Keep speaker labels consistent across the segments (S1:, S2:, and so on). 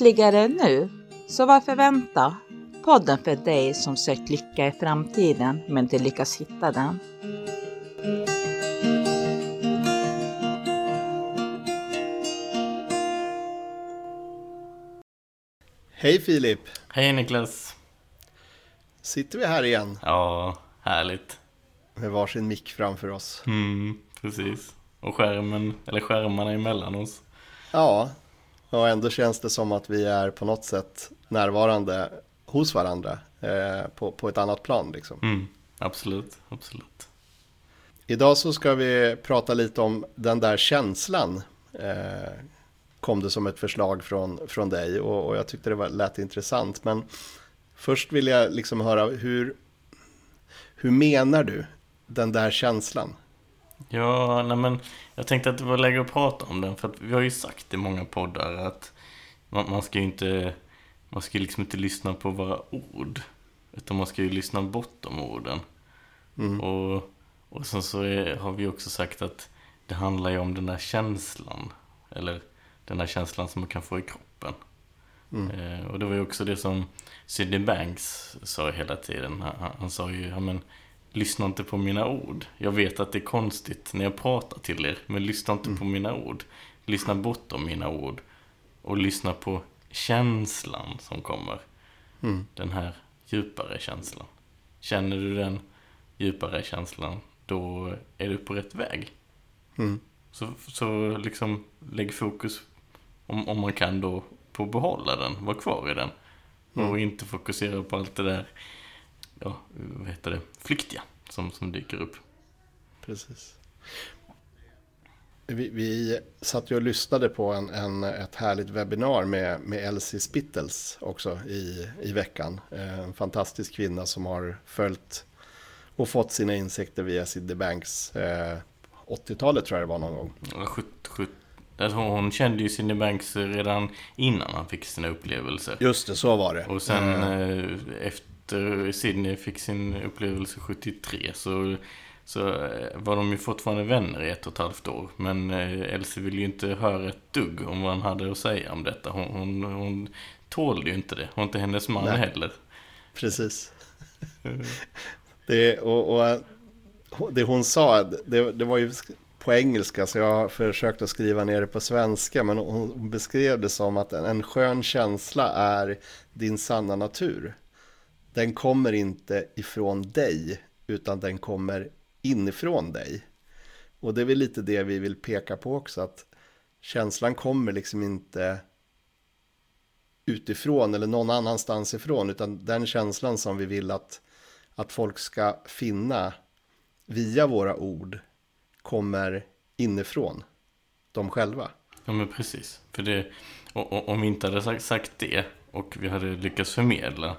S1: Lyckligare nu? Så varför vänta? Podden för dig som sökt lycka i framtiden men inte lyckas hitta den.
S2: Hej Filip!
S3: Hej Niklas!
S2: Sitter vi här igen
S3: Ja, härligt.
S2: med varsin mick framför oss.
S3: Mm, precis. Och skärmen, eller skärmarna emellan oss.
S2: Ja, och ändå känns det som att vi är på något sätt närvarande hos varandra eh, på, på ett annat plan. Liksom.
S3: Mm, absolut, absolut.
S2: Idag så ska vi prata lite om den där känslan. Eh, kom det som ett förslag från, från dig och, och jag tyckte det var, lät intressant. Men först vill jag liksom höra hur, hur menar du den där känslan?
S3: Ja, nej men jag tänkte att det var läge att prata om den för att vi har ju sagt i många poddar att man, man ska ju inte, man ska liksom inte lyssna på våra ord. Utan man ska ju lyssna bortom orden.
S2: Mm.
S3: Och, och sen så är, har vi också sagt att det handlar ju om den där känslan. Eller den där känslan som man kan få i kroppen.
S2: Mm.
S3: Eh, och det var ju också det som Sydney Banks sa hela tiden. Han, han- han sa ju, ja men lyssna inte på mina ord. Jag vet att det är konstigt när jag pratar till er, men lyssna inte på mina ord. Lyssna bortom mina ord. Och lyssna på känslan som kommer.
S2: Mm.
S3: Den här djupare känslan. Känner du den djupare känslan, då är du på rätt väg.
S2: Mm.
S3: Så, så liksom lägg fokus, om, om man kan då, på att behålla den, vara kvar i den.
S2: Mm.
S3: Och inte fokusera på allt det där, ja, vad heter det, flyktiga som, som dyker upp.
S2: Precis. Vi, vi satt ju och lyssnade på en, en, ett härligt webbinar med, med Elsie Spittels också i, i veckan. En fantastisk kvinna som har följt och fått sina insikter via Sidney Banks. Eh, 80-talet tror jag det var någon gång.
S3: Ja, sjut- sjut- Alltså hon kände ju Cindy Banks redan innan han fick sina upplevelser.
S2: Just det, så var det.
S3: Och sen
S2: Eh,
S3: eh, efter Sydney fick sin upplevelse 73 så, så eh, var de ju fortfarande vänner i ett och ett halvt år. Men eh, Elsie ville ju inte höra ett dugg om vad han hade att säga om detta. Hon, hon, hon tålde ju inte det. Och inte hennes man
S2: Nej.
S3: heller.
S2: Precis. det, och, och, det hon sa, det, det var ju på engelska så jag har försökt att skriva ner det på svenska. Men hon hon beskrev det som att en, en skön känsla är din sanna natur. Den kommer inte ifrån dig utan den kommer inifrån dig. Och det är väl lite det vi vill peka på också. Att känslan kommer liksom inte utifrån eller någon annanstans ifrån. Utan den känslan som vi vill att, att folk ska finna via våra ord kommer inifrån dem själva.
S3: Ja men precis. För det, och, och, om vi inte hade sagt, sagt det och vi hade lyckats förmedla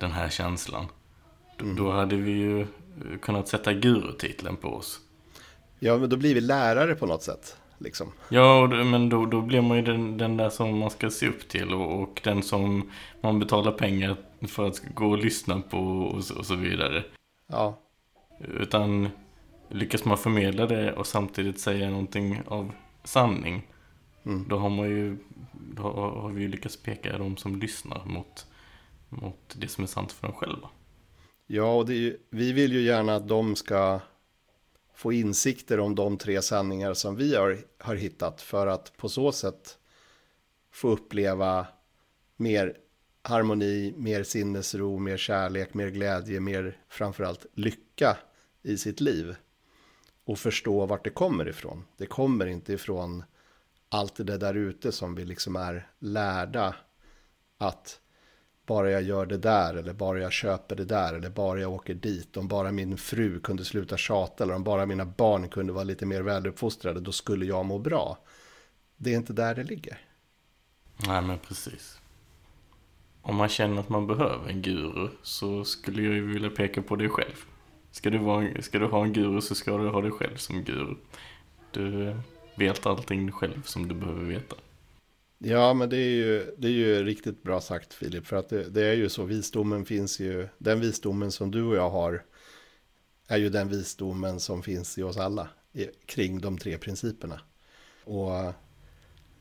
S3: den här känslan. Då, då hade vi ju eh, kunnat sätta gurutiteln på oss.
S2: Ja, men då blir vi lärare på något sätt. Liksom.
S3: Ja, men då, då blir man ju den, den där som man ska se upp till och, och den som man betalar pengar för att gå och lyssna på och så, och så vidare.
S2: Ja,
S3: Utan lyckas man förmedla det och samtidigt säga någonting av sanning.
S2: Mm.
S3: Då har man ju, då har har vi ju lyckats peka de som lyssnar mot, mot det som är sant för dem själva.
S2: ja och det är ju, vi vill ju gärna att de ska få insikter om de tre sanningar som vi har, har hittat. För att på så sätt få uppleva mer harmoni, mer sinnesro, mer kärlek, mer glädje, mer framförallt lycka i sitt liv. Och förstå vart det kommer ifrån. Det kommer inte ifrån allt det där ute som vi liksom är lärda att bara jag gör det där eller bara jag köper det där eller bara jag åker dit. Om bara min fru kunde sluta tjata eller om bara mina barn kunde vara lite mer väluppfostrade då skulle jag må bra. Det är inte där det ligger.
S3: Nej men precis. Om man känner att man behöver en guru så skulle jag ju vilja peka på dig själv. Ska du, vara, ska du ha en guru så ska du ha dig själv som guru. Du vet allting själv som du behöver veta.
S2: Ja, men det är ju, det är ju riktigt bra sagt Filip. För att det, det är ju så, visdomen finns ju, den visdomen som du och jag har är ju den visdomen som finns i oss alla i, kring de tre principerna. Och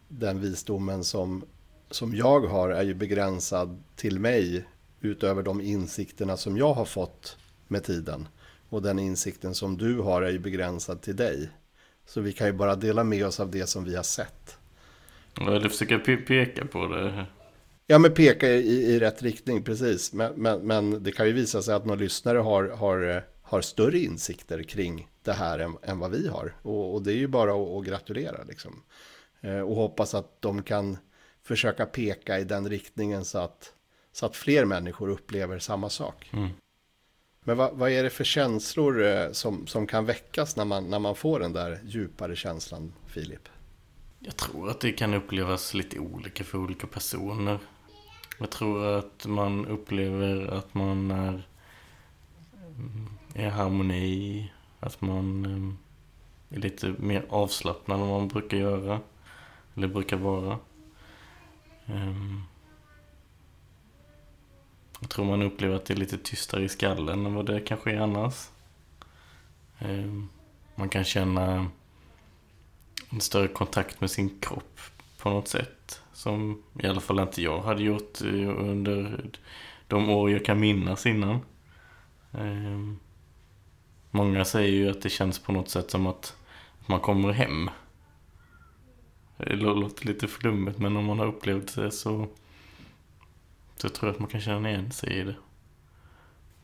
S2: den visdomen som som jag har är ju begränsad till mig utöver de insikterna som jag har fått med tiden. Och den insikten som du har är ju begränsad till dig. Så vi kan ju bara dela med oss av det som vi har sett.
S3: Försöka pe peka på det.
S2: Ja, men peka i, i rätt riktning, precis. Men, men, men, det kan ju visa sig att någon lyssnare har, har, har större insikter kring det här än, än vad vi har. Och, och det är ju bara att, att gratulera liksom. Eh, och hoppas att de kan försöka peka i den riktningen så att, så att fler människor upplever samma sak.
S3: Mm.
S2: Men vad, vad, är det för känslor eh, som, som kan väckas när man, när man får den där djupare känslan, Filip?
S3: Jag tror att det kan upplevas lite olika för olika personer. Jag tror att man upplever att man är eh, i harmoni, att man eh, är lite mer avslappnad än man brukar göra, eller brukar vara. Ehm, jag tror man upplever att det är lite tystare i skallen än vad det kanske är annars. Ehm, man kan känna en större kontakt med sin kropp på något sätt. Som i alla fall inte jag hade gjort eh, under de år jag kan minnas innan. Ehm, många säger ju att det känns på något sätt som att man kommer hem. Det låter lite flummigt men om man har upplevt det så, så tror jag att man kan känna igen sig i det.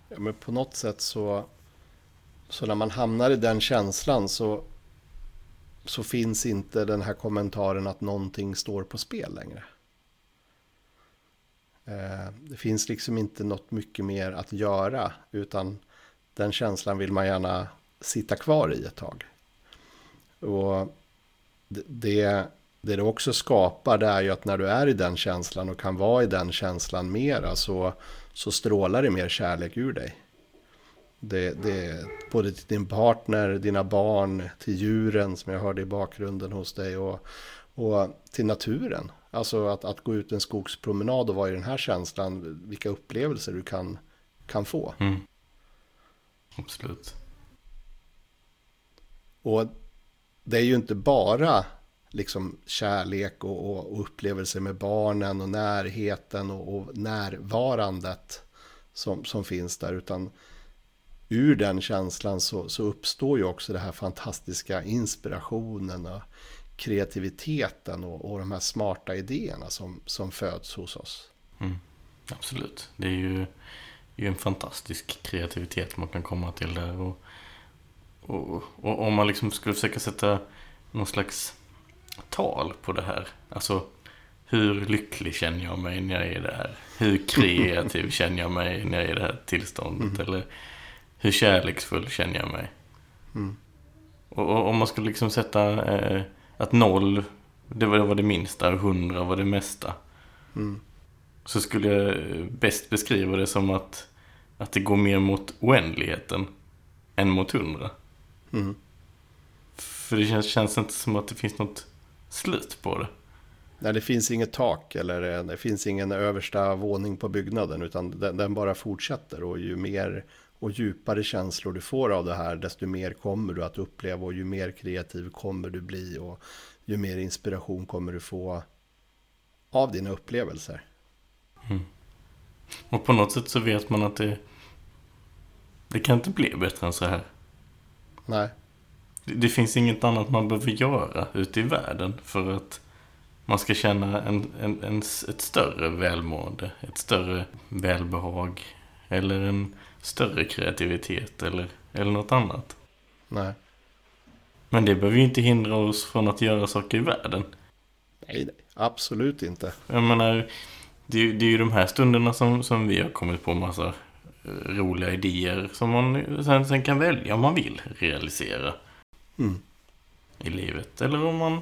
S2: Ja, men på något sätt så, så när man hamnar i den känslan så, så finns inte den här kommentaren att någonting står på spel längre. Eh, det finns liksom inte något mycket mer att göra utan den känslan vill man gärna sitta kvar i ett tag. Och det, det det också skapar det är ju att när du är i den känslan och kan vara i den känslan mera så, så strålar det mer kärlek ur dig. Det, det, både till din partner, dina barn, till djuren som jag hörde i bakgrunden hos dig och, och till naturen. Alltså att, att gå ut en skogspromenad och vara i den här känslan, vilka upplevelser du kan, kan få.
S3: Mm. Absolut.
S2: Och det är ju inte bara liksom kärlek och, och, och upplevelser med barnen och närheten och, och närvarandet som, som finns där. Utan ur den känslan så, så uppstår ju också det här fantastiska inspirationen och kreativiteten och, och de här smarta idéerna som, som föds hos oss.
S3: Mm, absolut. Det är ju, ju en fantastisk kreativitet man kan komma till där. Och, och, och om man liksom skulle försöka sätta någon slags tal på det här. Alltså, hur lycklig känner jag mig när jag är där? Hur kreativ känner jag mig när jag är i det här tillståndet? Mm. Eller hur kärleksfull känner jag mig? Mm. Och, om man skulle liksom sätta eh, att noll, det var, det var det minsta och hundra var det mesta. Mm. Så skulle jag bäst beskriva det som att, att det går mer mot oändligheten än mot hundra. Mm. För det känns, känns inte som att det finns något slut på det.
S2: Nej, det finns inget tak eller det finns ingen översta våning på byggnaden utan den, den, bara fortsätter och ju mer och djupare känslor du får av det här desto mer kommer du att uppleva och ju mer kreativ kommer du bli och ju mer inspiration kommer du få av dina upplevelser.
S3: Mm. Och på något sätt så vet man att det det kan inte bli bättre än så här.
S2: Nej.
S3: Det finns inget annat man behöver göra ute i världen för att man ska känna en, en, en, ett större välmående, ett större välbehag eller en större kreativitet eller, eller något annat.
S2: Nej.
S3: Men det behöver ju inte hindra oss från att göra saker i världen.
S2: Nej, nej absolut inte.
S3: Jag menar, det, är, det är ju de här stunderna som, som vi har kommit på massa eh, roliga idéer som man sen, sen kan välja om man vill realisera
S2: mm.
S3: i livet. Eller om man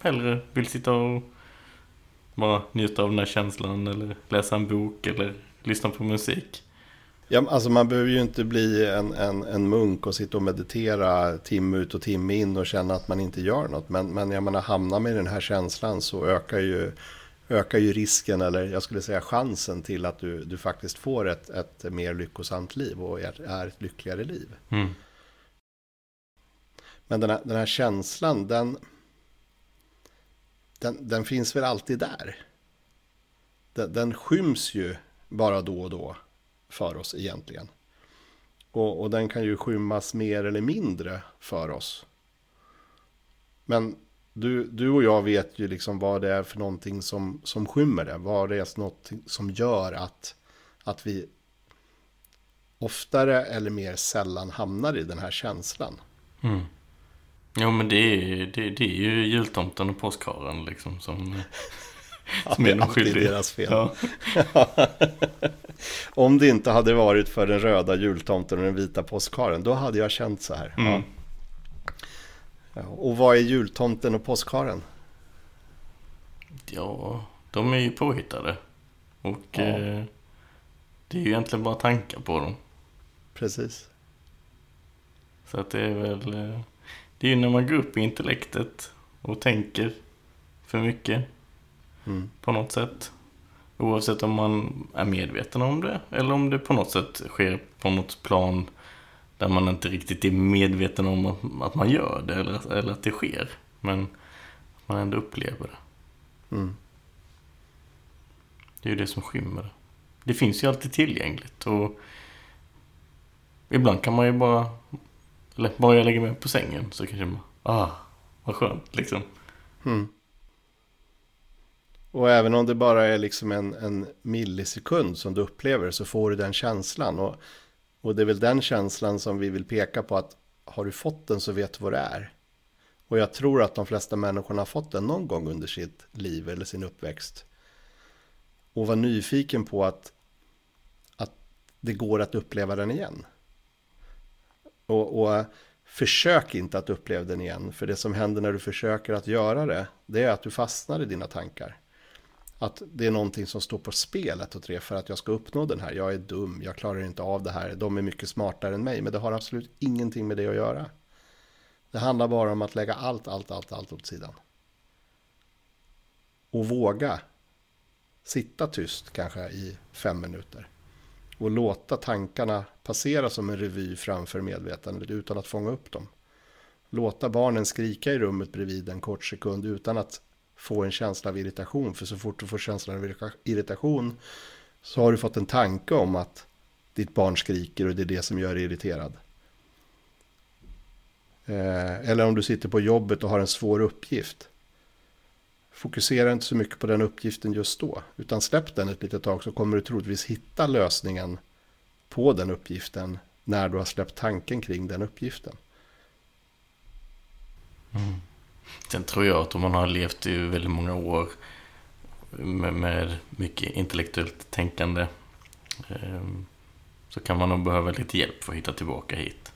S3: hellre vill sitta och bara njuta av den här känslan eller läsa en bok eller lyssna på musik.
S2: Ja, alltså man behöver ju inte bli en, en, en munk och sitta och meditera timme ut och timme in och känna att man inte gör något. Men, men jag menar, hamnar man i den här känslan så ökar ju, ökar ju risken, eller jag skulle säga chansen till att du, du faktiskt får ett, ett mer lyckosamt liv och är, är ett lyckligare liv.
S3: Mm.
S2: Men den här, den här känslan, den, den, den finns väl alltid där. den, den skyms ju bara då och då för oss egentligen. Och, och den kan ju skymmas mer eller mindre för oss. Men du, du och jag vet ju liksom vad det är för någonting som, som skymmer det. Vad det är något någonting som gör att, att vi oftare eller mer sällan hamnar i den här känslan.
S3: Mm. Jo men det är, det, det är ju jultomten och påskharen liksom som,
S2: som är de skyldiga. deras fel. Ja. Om det inte hade varit för den röda jultomten och den vita påskharen, då hade jag känt så här. Mm. Ja. Och vad är jultomten och påskharen?
S3: Ja, de är ju påhittade. Och ja. eh, det är ju egentligen bara tankar på dem.
S2: Precis.
S3: Så att det är väl... Eh, det är ju när man går upp i intellektet och tänker för mycket. Mm. På något sätt. Oavsett om man är medveten om det eller om det på något sätt sker på något plan där man inte riktigt är medveten om att man gör det eller, eller att det sker. Men man ändå upplever det. Mm. Det är ju det som skymmer det. Det finns ju alltid tillgängligt och ibland kan man ju bara eller bara jag lägger mig på sängen så kanske man, ah, vad skönt liksom. Mm.
S2: Och även om det bara är liksom en, en millisekund som du upplever så får du den känslan. Och, och det är väl den känslan som vi vill peka på att har du fått den så vet du vad det är. Och jag tror att de flesta människorna har fått den någon gång under sitt liv eller sin uppväxt. Och var nyfiken på att, att det går att uppleva den igen. Och, och försök inte att uppleva den igen. För det som händer när du försöker att göra det, det är att du fastnar i dina tankar. Att det är någonting som står på spel, ett och tre, för att jag ska uppnå den här. Jag är dum, jag klarar inte av det här, de är mycket smartare än mig. Men det har absolut ingenting med det att göra. Det handlar bara om att lägga allt, allt, allt, allt åt sidan. Och våga sitta tyst kanske i fem minuter och låta tankarna passera som en revy framför medvetandet utan att fånga upp dem. Låta barnen skrika i rummet bredvid en kort sekund utan att få en känsla av irritation. För så fort du får känslan av irritation så har du fått en tanke om att ditt barn skriker och det är det som gör dig irriterad. Eh, eller om du sitter på jobbet och har en svår uppgift. Fokusera inte så mycket på den uppgiften just då, utan släpp den ett litet tag så kommer du troligtvis hitta lösningen på den uppgiften när du har släppt tanken kring den uppgiften.
S3: Mm. Sen tror jag att om man har levt i väldigt många år med, med mycket intellektuellt tänkande eh, så kan man nog behöva lite hjälp för att hitta tillbaka hit.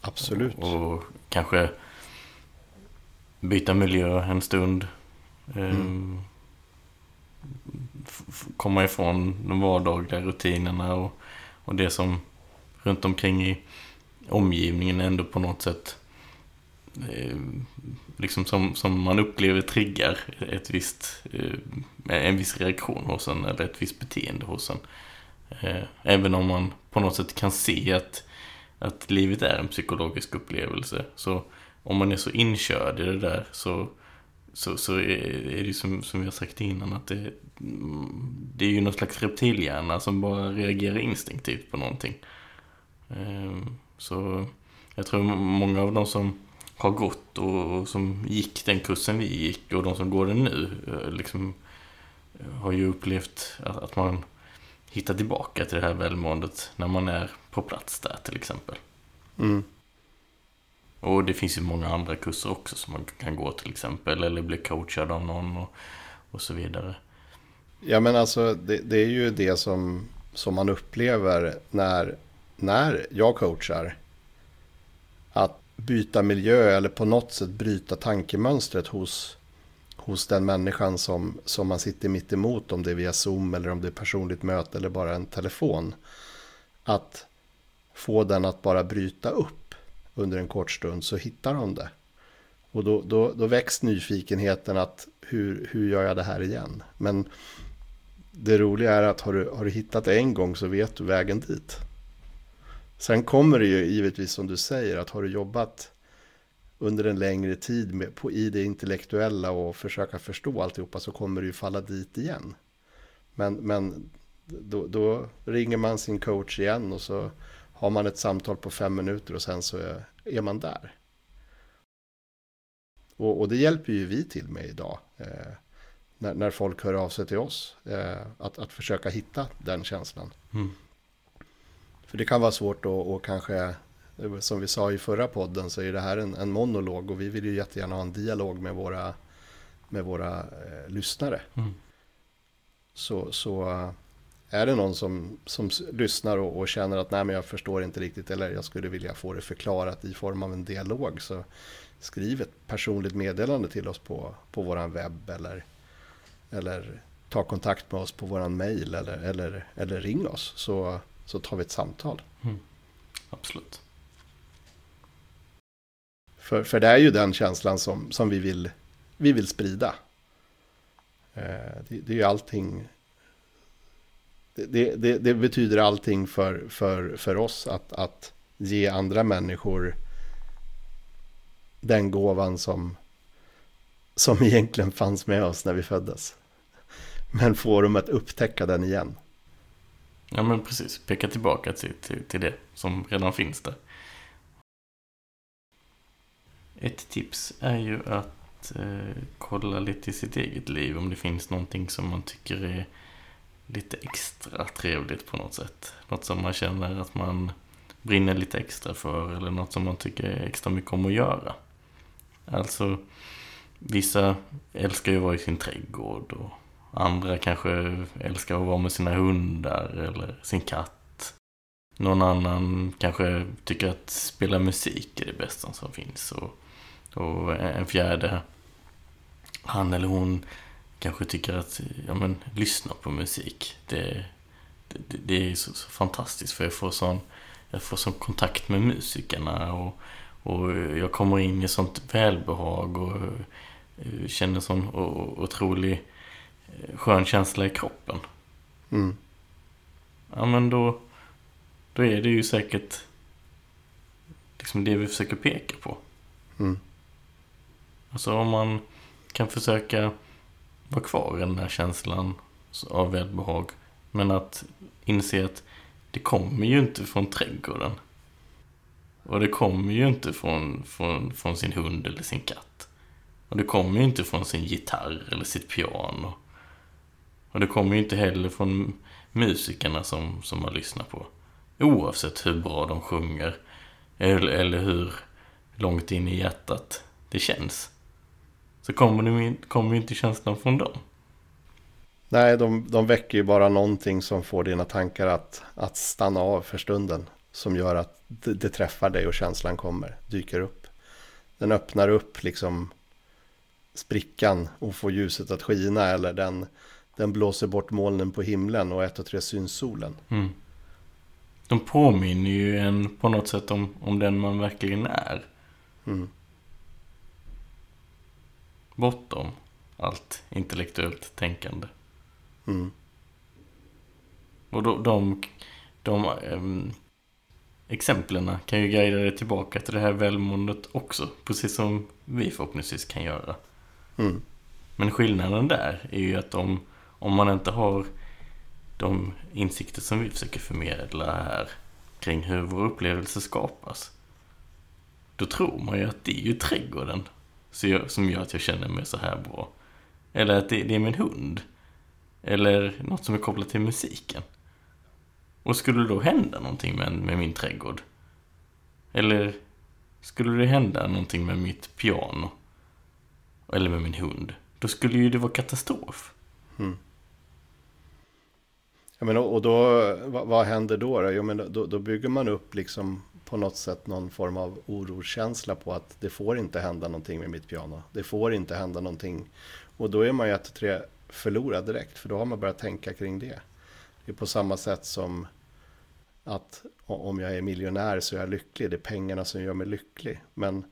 S2: Absolut.
S3: Och, och kanske byta miljö en stund Mm. Komma ifrån de vardagliga rutinerna och, och det som runt omkring i omgivningen ändå på något sätt Eh, liksom som, som man upplever triggar ett visst, eh, en viss reaktion hos en eller ett visst beteende hos en. Eh, även om man på något sätt kan se att, att livet är en psykologisk upplevelse. Så om man är så inkörd i det där så så, så är det som, som vi har sagt innan att det, det är ju någon slags reptilhjärna som bara reagerar instinktivt på någonting. Så jag tror många av de som har gått och, som gick den kursen vi gick och de som går den nu eh, liksom har ju upplevt att, man hittar tillbaka till det här välmåendet när man är på plats där till exempel. Mm. Och det finns ju många andra kurser också som man kan gå till exempel. Eller bli coachad av någon och, och så vidare.
S2: Ja men alltså det, det, är ju det som, som man upplever när, när jag coachar. Att byta miljö eller på något sätt bryta tankemönstret hos, hos den människan som, som man sitter mitt emot. Om det är via Zoom eller om det är personligt möte eller bara en telefon. Att få den att bara bryta upp under en kort stund så hittar de det. Och då, då, då väcks nyfikenheten att hur, hur gör jag det här igen? Men det roliga är att har du, har du hittat det en gång så vet du vägen dit. Sen kommer det ju givetvis som du säger att har du jobbat under en längre tid med, på, i det intellektuella och försöka förstå alltihopa så kommer du ju falla dit igen. Men, men då, då, ringer man sin coach igen och så har man ett samtal på fem minuter och sen så är, är man där. Och, och, det hjälper ju vi till med idag. Eh, när, när, folk hör av sig till oss. Eh, att, att försöka hitta den känslan. Mm. För det kan vara svårt att kanske, som vi sa i förra podden, så är det här en, en monolog. Och vi vill ju jättegärna ha en dialog med våra, med våra eh, lyssnare. Mm. Så, så är det någon som, som lyssnar och, och, känner att nej men jag förstår inte riktigt eller jag skulle vilja få det förklarat i form av en dialog så skriv ett personligt meddelande till oss på, på vår webb eller, eller ta kontakt med oss på vår mail eller, eller, eller ring oss så, så tar vi ett samtal. Mm.
S3: Absolut.
S2: För, för det är ju den känslan som, som vi, vill, vi vill sprida. Eh, det, det är ju allting det, det, det, betyder allting för, för, för oss att, att ge andra människor den gåvan som, som egentligen fanns med oss när vi föddes. Men få dem att upptäcka den igen.
S3: Ja men precis, peka tillbaka till, till, till det som redan finns där. Ett tips är ju att eh, kolla lite i sitt eget liv om det finns någonting som man tycker är lite extra trevligt på något sätt. Något som man känner att man brinner lite extra för eller något som man tycker extra mycket om att göra. Alltså, vissa älskar ju att vara i sin trädgård och andra kanske älskar att vara med sina hundar eller sin katt. Någon annan kanske tycker att spela musik är det bästa som finns. Och, och en fjärde, han eller hon kanske tycker att, ja men, lyssna på musik. Det, det, det är så, så, fantastiskt för jag får sån, jag får sån kontakt med musikerna och, och jag kommer in i sånt välbehag och eh, känner sån otrolig skön känsla i kroppen. Mm. Ja men då, då är det ju säkert liksom det vi försöker peka på. Mm. Alltså om man kan försöka vara kvar i den här känslan av välbehag. Men att inse att det kommer ju inte från trädgården. Och det kommer ju inte från, från, från sin hund eller sin katt. Och det kommer ju inte från sin gitarr eller sitt piano. Och det kommer ju inte heller från musikerna som, som man lyssnar på. Oavsett hur bra de sjunger. Eller, eller hur långt in i hjärtat det känns så kommer, det, kommer inte känslan från dem.
S2: Nej, de, de väcker ju bara någonting som får dina tankar att, att stanna av för stunden. Som gör att det, det träffar dig och känslan kommer, dyker upp. Den öppnar upp liksom sprickan och får ljuset att skina. Eller den, den blåser bort molnen på himlen och ett och tre syns solen. Mm.
S3: De påminner ju en på något sätt om, om den man verkligen är. Mm bortom allt intellektuellt tänkande. Mm. Och då, de, de um, exemplen kan ju guida dig tillbaka till det här välmåendet också. Precis som vi förhoppningsvis kan göra. Mm. Men skillnaden där är ju att om, om man inte har de insikter som vi försöker förmedla här kring hur vår upplevelse skapas. Då tror man ju att det är ju trädgården som gör att jag känner mig så här bra. Eller att det, det är min hund. Eller något som är kopplat till musiken. Och skulle det då hända någonting med, med min trädgård? Eller skulle det hända någonting med mitt piano? Eller med min hund? Då skulle ju det vara katastrof. Mm.
S2: Ja, men och då, vad, vad händer då? Då? Jo, men då? Då bygger man upp liksom på något sätt någon form av oroskänsla på att det får inte hända någonting med mitt piano. Det får inte hända någonting. Och då är man ju ett tre förlorad direkt, för då har man börjat tänka kring det. Det är på samma sätt som att om jag är miljonär så är jag lycklig. Det är pengarna som gör mig lycklig. Men,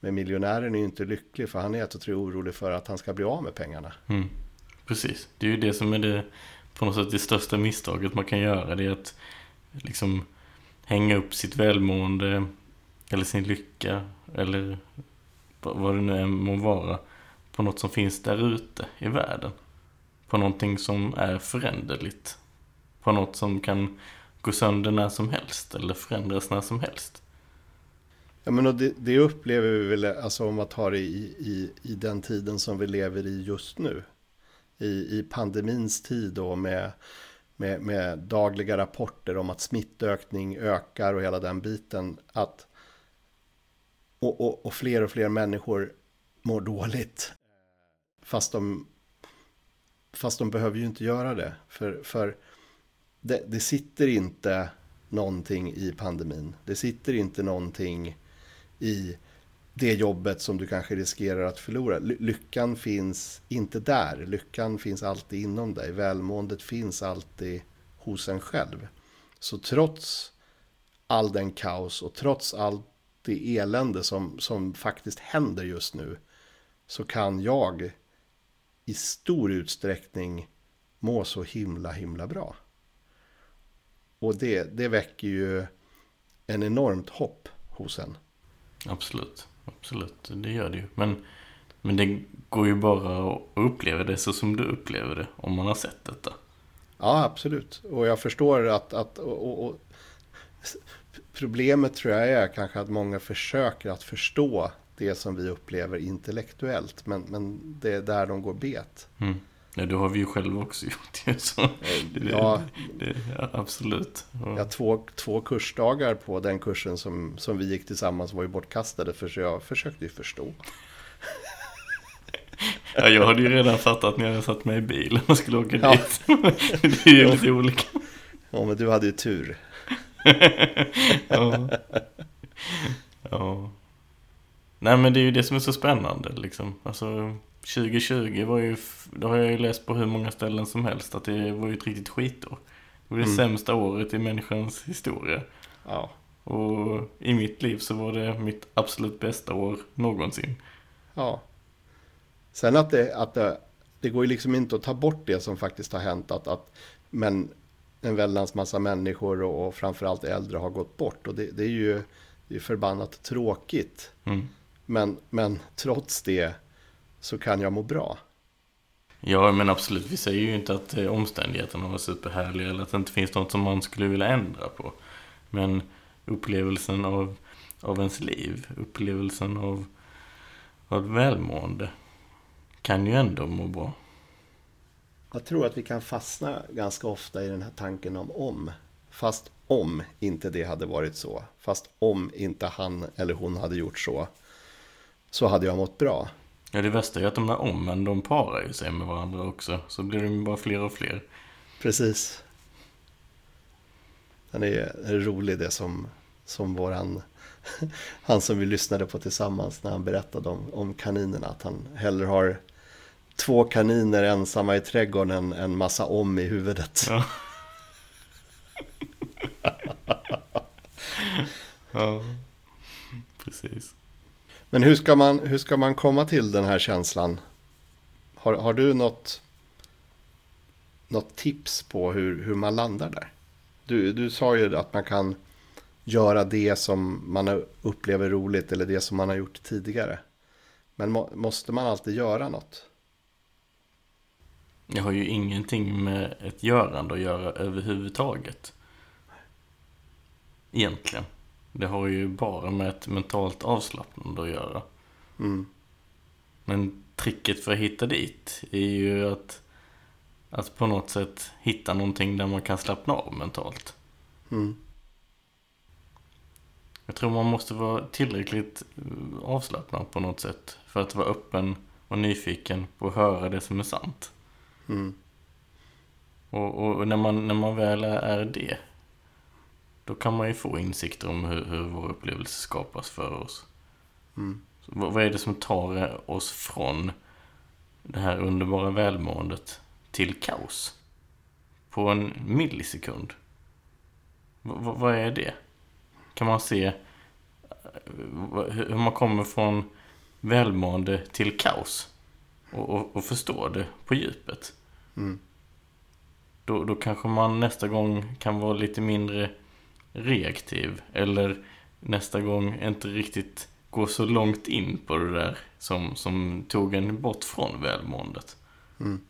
S2: men miljonären är ju inte lycklig för han är ett och tre orolig för att han ska bli av med pengarna. Mm.
S3: Precis, det är ju det som är det på något sätt det största misstaget man kan göra. Det är att liksom hänga upp sitt välmående eller sin lycka eller vad det nu än må vara på något som finns där ute i världen. på någonting som är föränderligt. På något som kan gå sönder när som helst eller förändras när som helst.
S2: Ja, men och det, det upplever vi väl, alltså om man tar det i, i, i den tiden som vi lever i just nu. I, i pandemins tid och med, med, med dagliga rapporter om att smittökning ökar och hela den biten. Att, och, och, och fler och fler människor mår dåligt. Fast de, fast de behöver ju inte göra det. För, för det, det sitter inte någonting i pandemin. Det sitter inte någonting i det jobbet som du kanske riskerar att förlora. Lyckan finns inte där. Lyckan finns alltid inom dig. Välmåendet finns alltid hos en själv. Så trots all den kaos och trots allt det elände som, som faktiskt händer just nu så kan jag i stor utsträckning må så himla himla bra. Och det, det väcker ju en enormt hopp hos en.
S3: Absolut, absolut, det gör det ju. Men, men det går ju bara att uppleva det så som du upplever det om man har sett detta.
S2: Ja, absolut. Och jag förstår att, att och, och, problemet tror jag är kanske att många försöker att förstå det som vi upplever intellektuellt. Men, men det är där de går bet.
S3: Mm. Ja, det har vi ju själva också gjort. ju. Så det,
S2: ja,
S3: det, ja, absolut.
S2: Ja, två, två kursdagar på den kursen som, som vi gick tillsammans var ju bortkastade. För jag försökte ju förstå.
S3: Ja, jag hade ju redan fattat när jag satt mig i bilen och skulle åka ja. dit. Det är ju lite olika.
S2: Ja, men du hade ju tur.
S3: ja. ja. Nej, men det är ju det som är så spännande liksom. Alltså, 2020 var ju, det har jag ju läst på hur många ställen som helst, att det var ju ett riktigt skitår. Det var det mm. sämsta året i människans historia.
S2: Ja.
S3: Och i mitt liv så var det mitt absolut bästa år någonsin.
S2: Ja. Sen att det, att det, det går ju liksom inte att ta bort det som faktiskt har hänt. Att, att men en väldans massa människor och, och framförallt äldre har gått bort. Och det, det är ju det är förbannat tråkigt.
S3: Mm.
S2: Men, men trots det så kan jag må bra.
S3: Ja, men absolut. Vi säger ju inte att eh, omständigheterna var superhärliga eller att det inte finns något som man skulle vilja ändra på. Men upplevelsen av, av ens liv, upplevelsen av, av välmående kan ju ändå må bra.
S2: Jag tror att vi kan fastna ganska ofta i den här tanken om om. Fast om inte det hade varit så. Fast om inte han eller hon hade gjort så. Så hade jag mått bra.
S3: Ja, det värsta är att de där ommen, de parar ju sig med varandra också. Så blir de bara fler och fler.
S2: Precis. Den är, är rolig det som, som våran, han som vi lyssnade på tillsammans när han berättade om, om kaninerna. Att han hellre har två kaniner ensamma i trädgården än en massa om i huvudet.
S3: Ja. ja, precis.
S2: Men hur ska, man, hur ska man komma till den här känslan? Har, har du något, något tips på hur, hur man landar där? Du, du sa ju att man kan göra det som man upplever roligt eller det som man har gjort tidigare. Men må, måste man alltid göra något?
S3: Jag har ju ingenting med ett görande att göra överhuvudtaget. Egentligen. Det har ju bara med ett mentalt avslappnande att göra.
S2: Mm.
S3: Men tricket för att hitta dit är ju att, att på något sätt hitta någonting där man kan slappna av mentalt.
S2: Mm.
S3: Jag tror man måste vara tillräckligt eh, avslappnad på något sätt för att vara öppen och nyfiken på att höra det som är sant.
S2: Mm.
S3: Och, och, när, man, när man väl är det då kan man ju få insikter om hur, hur vår upplevelse skapas för oss.
S2: Mm.
S3: vad, vad är det som tar oss från det här underbara välmåendet till kaos? På en millisekund. V vad är det? Kan man se hur man kommer från välmående till kaos? Och, och, och förstå det på djupet.
S2: Mm.
S3: Då, då kanske man nästa gång kan vara lite mindre reaktiv. Eller nästa gång inte riktigt gå så långt in på det där som, som tog en bort från välmåendet.
S2: Mm.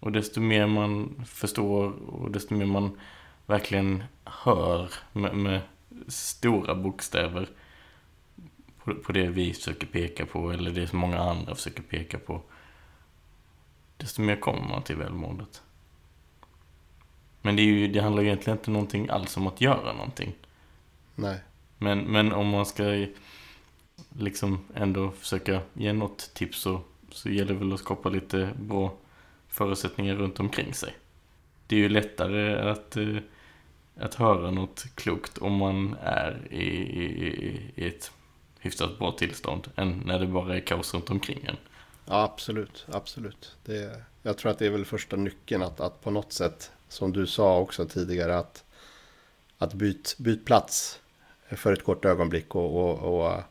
S3: Och desto mer man förstår och desto mer man verkligen hör med, med stora bokstäver på, på det vi försöker peka på eller det som många andra försöker peka på. Desto mer kommer man till välmåendet. Men det, är ju, det handlar ju egentligen inte någonting alls om att göra någonting.
S2: Nej.
S3: Men, men om man ska liksom ändå försöka ge något tips så, så gäller det väl att skapa lite bra förutsättningar runt omkring sig. Det är ju lättare att, eh, att höra något klokt om man är i, i, i ett hyfsat bra tillstånd än när det bara är kaos runt omkring en.
S2: Ja, absolut. absolut. Det, jag tror att det är väl första nyckeln att, att på något sätt, som du sa också tidigare, att, att byt, byt plats för ett kort ögonblick och, och, och uh,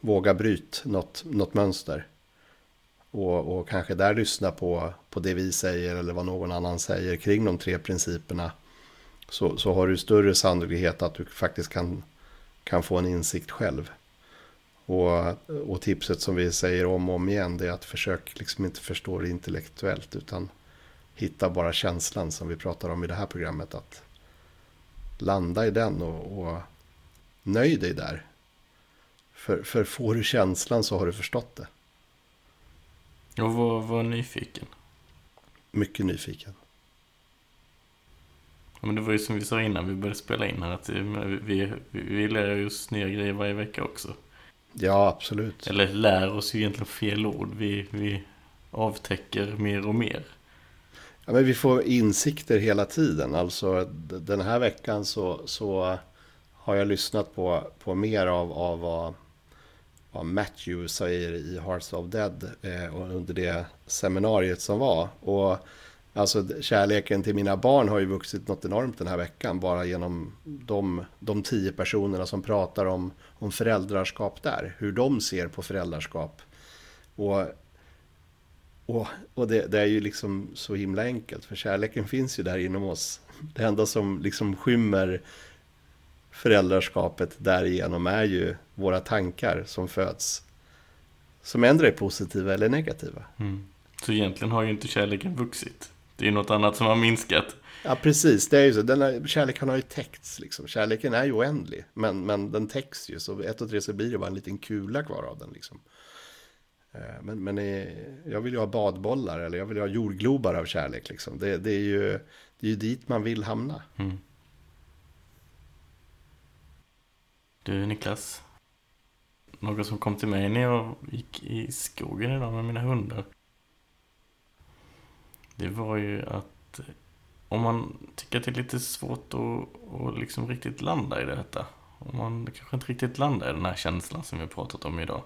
S2: våga bryt något, något mönster. Och, och kanske där lyssna på, på det vi säger eller vad någon annan säger kring de tre principerna. Så, så har du större sannolikhet att du faktiskt kan, kan få en insikt själv. Och, och tipset som vi säger om och om igen det är att försök liksom inte förstå det intellektuellt utan hitta bara känslan som vi pratar om i det här programmet. Att landa i den och, och nöj dig där. För, för får du känslan så har du förstått det.
S3: Och var, var nyfiken.
S2: Mycket nyfiken.
S3: Ja, men det var ju som vi sa innan vi började spela in här att vi, vi, vi lär oss nya grejer varje vecka också.
S2: Ja, absolut.
S3: Eller lär oss ju egentligen fel ord. Vi, vi avtäcker mer och mer.
S2: Ja, men vi får insikter hela tiden. Alltså den här veckan så, så har jag lyssnat på, på mer av, av vad, vad Matthew säger i Hearts of Dead eh, under det seminariet som var. Och alltså kärleken till mina barn har ju vuxit något enormt den här veckan bara genom de, de tio personerna som pratar om, om föräldraskap där. Hur de ser på föräldraskap. Och, och, och det, det är ju liksom så himla enkelt för kärleken finns ju där inom oss. Det enda som liksom skymmer föräldraskapet därigenom är ju våra tankar som föds. Som ändå är positiva eller negativa.
S3: Mm. Så egentligen har ju inte kärleken vuxit. Det är ju något annat som har minskat.
S2: Ja, precis. Det är ju så. Den kärleken har ju täckts. Liksom. Kärleken är ju oändlig. Men, men den täcks ju. Så ett och tre så blir det bara en liten kula kvar av den. Liksom. Eh, men, men jag vill ju ha badbollar eller jag vill ha jordglobar av kärlek. Liksom. Det, det, är ju, det är ju dit man vill hamna.
S3: Mm. Du Niklas. Något som kom till mig när jag gick i skogen idag med mina hundar. Det var ju att om man tycker att det är lite svårt att, att liksom riktigt landa i detta. Om man kanske inte riktigt landar i den här känslan som vi har pratat om idag.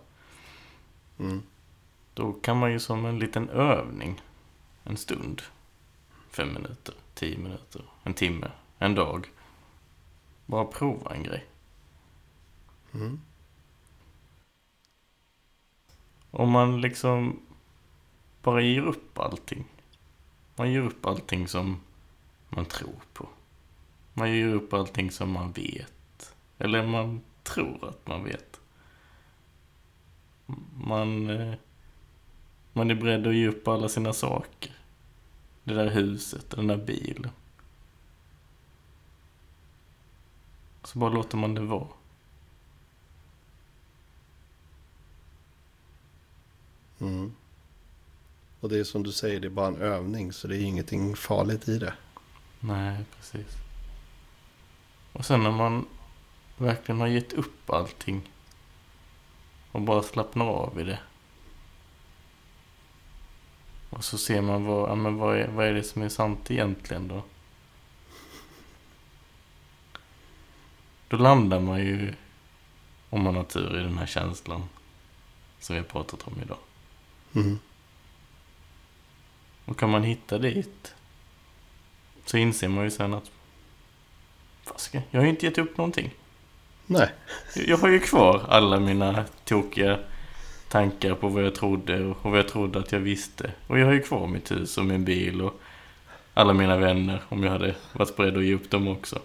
S2: Mm.
S3: Då kan man ju som en liten övning, en stund, fem minuter, tio minuter, en timme, en dag. Bara prova en grej.
S2: Mm.
S3: Om man liksom bara ger upp allting. Man ger upp allting som man tror på. Man ger upp allting som man vet. Eller man tror att man vet. Man, eh, man är beredd att ge upp alla sina saker. Det där huset, den där bilen. Så bara låter man det vara.
S2: Mm. Och det är som du säger, det är bara en övning. Så det är ingenting farligt i det.
S3: Nej, precis. Och sen när man verkligen har gett upp allting. Och bara slappnar av i det. Och så ser man vad, ja, men vad, är, vad är det som är sant egentligen då? Då landar man ju, om man har tur, i den här känslan som vi har pratat om idag.
S2: Mm.
S3: Och kan man hitta dit så inser man ju sen att Fasiken, jag har ju inte gett upp någonting.
S2: Nej.
S3: Jag har ju kvar alla mina tokiga tankar på vad jag trodde och vad jag trodde att jag visste. Och jag har ju kvar mitt hus och min bil och alla mina vänner om jag hade varit beredd att ge upp dem också.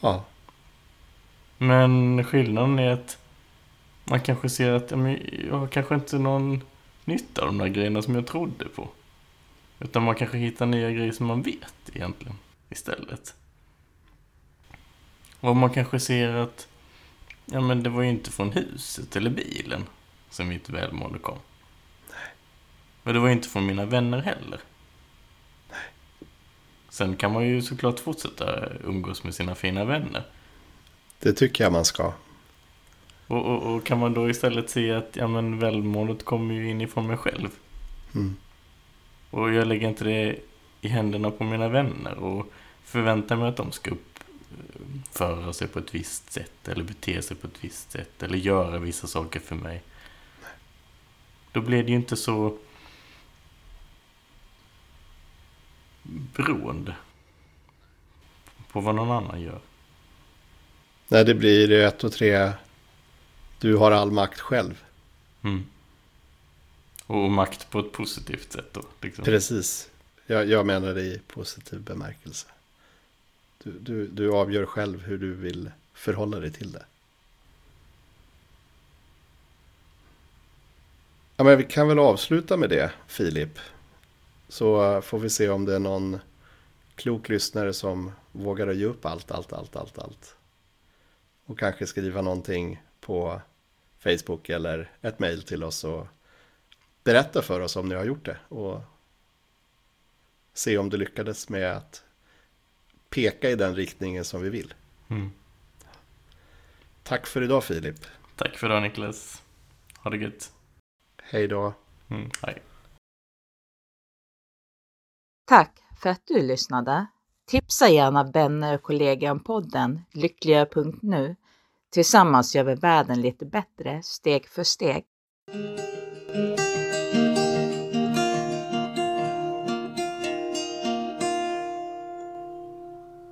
S2: Ja.
S3: Men skillnaden är att man kanske ser att jag har kanske inte någon nytta av de där grejerna som jag trodde på. Utan man kanske hittar nya grejer som man vet egentligen istället. Och man kanske ser att ja men det var ju inte från huset eller bilen som mitt välmående kom. Och det var ju inte från mina vänner heller. Sen kan man ju såklart fortsätta umgås med sina fina vänner.
S2: Det tycker jag man ska.
S3: Och, och, och kan man då istället se att ja, men välmåendet kommer ju inifrån mig själv.
S2: Mm.
S3: Och jag lägger inte det i händerna på mina vänner och förväntar mig att de ska uppföra sig på ett visst sätt eller bete sig på ett visst sätt eller göra vissa saker för mig. Då blir det ju inte så beroende på vad någon annan gör.
S2: Nej, det blir ett och tre. Du har all makt själv.
S3: Mm. Och makt på ett positivt sätt då. Liksom.
S2: Precis. Jag, jag menar det i positiv bemärkelse. Du, du, du avgör själv hur du vill förhålla dig till det. Ja, men vi kan väl avsluta med det, Filip. Så får vi se om det är någon klok lyssnare som vågar ge upp allt, allt, allt, allt, allt. Och kanske skriva någonting på Facebook eller ett mejl till oss och berätta för oss om ni har gjort det. Och se om du lyckades med att peka i den riktningen som vi vill.
S3: Mm.
S2: Tack för idag Filip.
S3: Tack för idag Niklas. Ha det gött.
S2: Hej då.
S3: Mm, hej.
S1: Tack för att du lyssnade. Tipsa gärna vänner och kollegor om podden lyckligare.nu. Tillsammans gör vi världen lite bättre steg för steg.